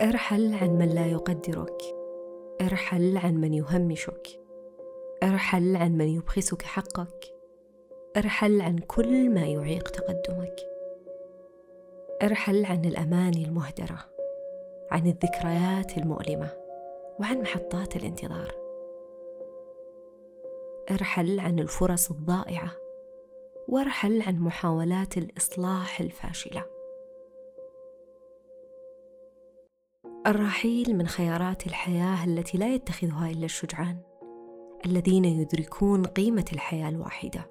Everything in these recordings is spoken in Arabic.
ارحل عن من لا يقدرك. ارحل عن من يهمشك. ارحل عن من يبخسك حقك. ارحل عن كل ما يعيق تقدمك. ارحل عن الاماني المهدرة عن الذكريات المؤلمة وعن محطات الانتظار. ارحل عن الفرص الضائعة وارحل عن محاولات الإصلاح الفاشلة. الرحيل من خيارات الحياة التي لا يتخذها إلا الشجعان الذين يدركون قيمة الحياة الواحدة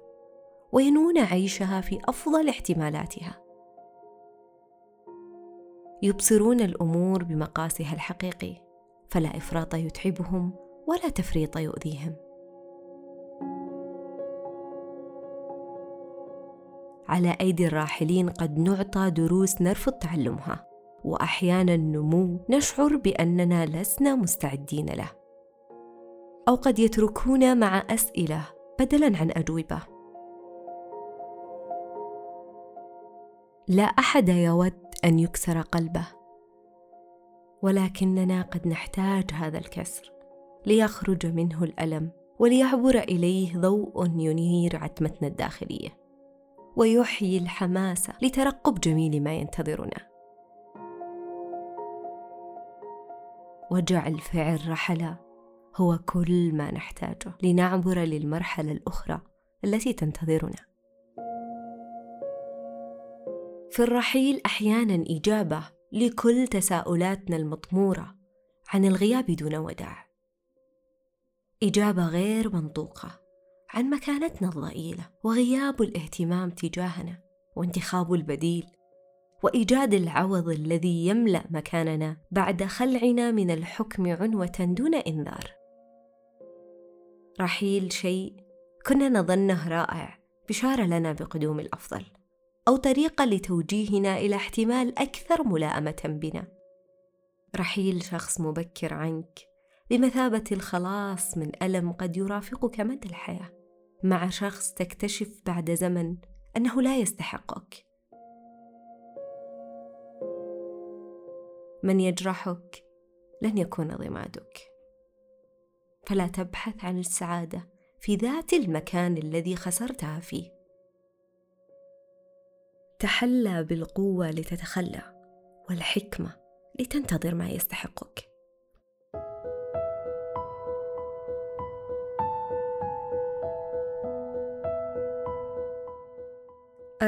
وينون عيشها في أفضل احتمالاتها. يبصرون الأمور بمقاسها الحقيقي فلا إفراط يتعبهم ولا تفريط يؤذيهم. على أيدي الراحلين قد نعطى دروس نرفض تعلمها. وأحيانا نمو نشعر بأننا لسنا مستعدين له. أو قد يتركونا مع أسئلة بدلا عن أجوبة. لا أحد يود أن يكسر قلبه. ولكننا قد نحتاج هذا الكسر ليخرج منه الألم وليعبر إليه ضوء ينير عتمتنا الداخلية. ويحيي الحماس لترقب جميل ما ينتظرنا وجعل فعل رحلة هو كل ما نحتاجه لنعبر للمرحلة الأخرى التي تنتظرنا. في الرحيل أحيانا إجابة لكل تساؤلاتنا المطمورة عن الغياب دون وداع. إجابة غير منطوقة عن مكانتنا الضئيلة وغياب الاهتمام تجاهنا وانتخاب البديل وإيجاد العوض الذي يملأ مكاننا بعد خلعنا من الحكم عنوة دون إنذار. رحيل شيء كنا نظنه رائع بشاره لنا بقدوم الأفضل أو طريقة لتوجيهنا إلى احتمال أكثر ملائمة بنا. رحيل شخص مبكر عنك بمثابة الخلاص من ألم قد يرافقك مدى الحياة. مع شخص تكتشف بعد زمن أنه لا يستحقك. من يجرحك لن يكون ضمادك. فلا تبحث عن السعادة في ذات المكان الذي خسرتها فيه. تحلى بالقوة لتتخلى والحكمة لتنتظر ما يستحقك.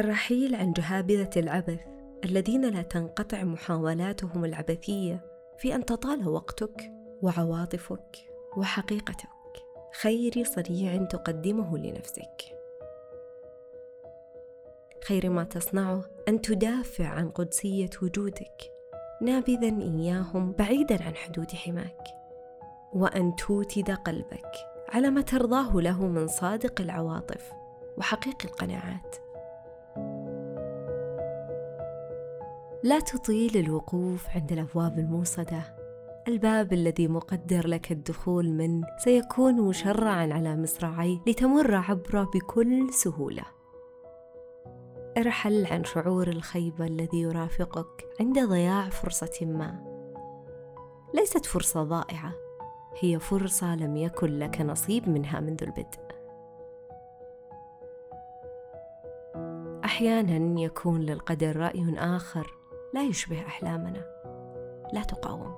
الرحيل عن جهابذة العبث الذين لا تنقطع محاولاتهم العبثية في أن تطال وقتك وعواطفك وحقيقتك. خير صريع تقدمه لنفسك. خير ما تصنعه أن تدافع عن قدسية وجودك نابذا إياهم بعيدا عن حدود حماك وأن توتد قلبك على ما ترضاه له من صادق العواطف وحقيقي القناعات. لا تطيل الوقوف عند الأبواب الموصدة. الباب الذي مقدر لك الدخول منه سيكون مشرعا على مصراعيه لتمر عبره بكل سهولة. ارحل عن شعور الخيبه الذي يرافقك عند ضياع فرصة ما. ليست فرصة ضائعة هي فرصة لم يكن لك نصيب منها منذ البدء. أحيانا يكون للقدر رأي آخر لا يشبه أحلامنا. لا تقاوم.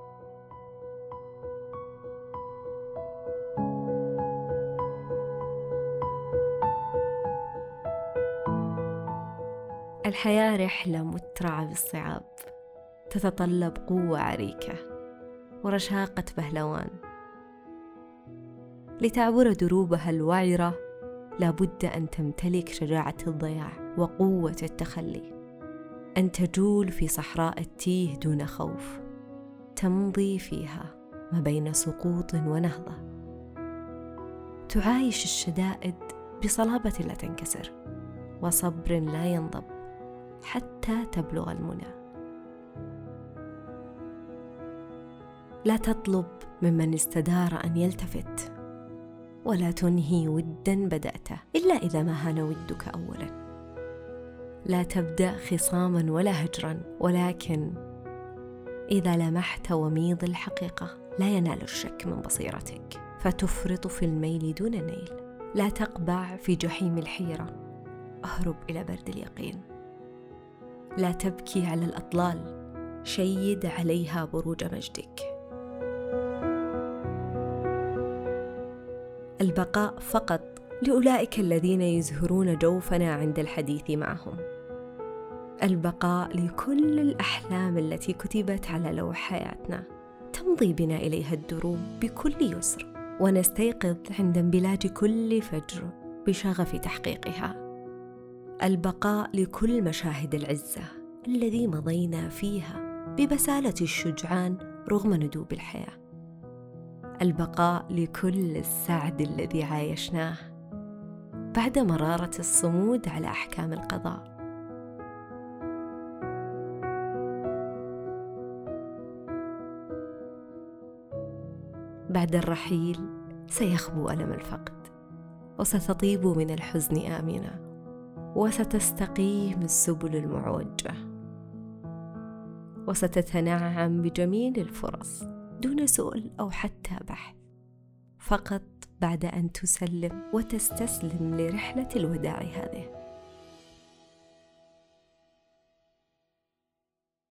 الحياة رحلة مترعة بالصعاب. تتطلب قوة عريكة ورشاقة بهلوان. لتعبر دروبها الوعرة لابد أن تمتلك شجاعة الضياع وقوة التخلي. أن تجول في صحراء التيه دون خوف تمضي فيها ما بين سقوط ونهضة. تعايش الشدائد بصلابة لا تنكسر وصبر لا ينضب حتى تبلغ المنى. لا تطلب ممن استدار أن يلتفت ولا تنهي ودا بدأته إلا إذا ما هان ودك أولا. لا تبدأ خصاما ولا هجرا ولكن إذا لمحت وميض الحقيقة لا ينال الشك من بصيرتك. فتفرط في الميل دون نيل. لا تقبع في جحيم الحيرة. أهرب إلى برد اليقين. لا تبكي على الأطلال. شيد عليها بروج مجدك. البقاء فقط لأولئك الذين يزهرون جوفنا عند الحديث معهم. البقاء لكل الأحلام التي كتبت على لوح حياتنا. تمضي بنا إليها الدروب بكل يسر ونستيقظ عند انبلاج كل فجر بشغف تحقيقها. البقاء لكل مشاهد العزة الذي مضينا فيها ببسالة الشجعان رغم ندوب الحياة. البقاء لكل السعد الذي عايشناه بعد مرارة الصمود على أحكام القضاء. بعد الرحيل سيخبو ألم الفقد وستطيب من الحزن آمنة وستستقيم السبل المعوجة. وستتنعم بجميل الفرص دون سؤل أو حتى بحث. فقط بعد أن تسلم وتستسلم لرحلة الوداع هذه.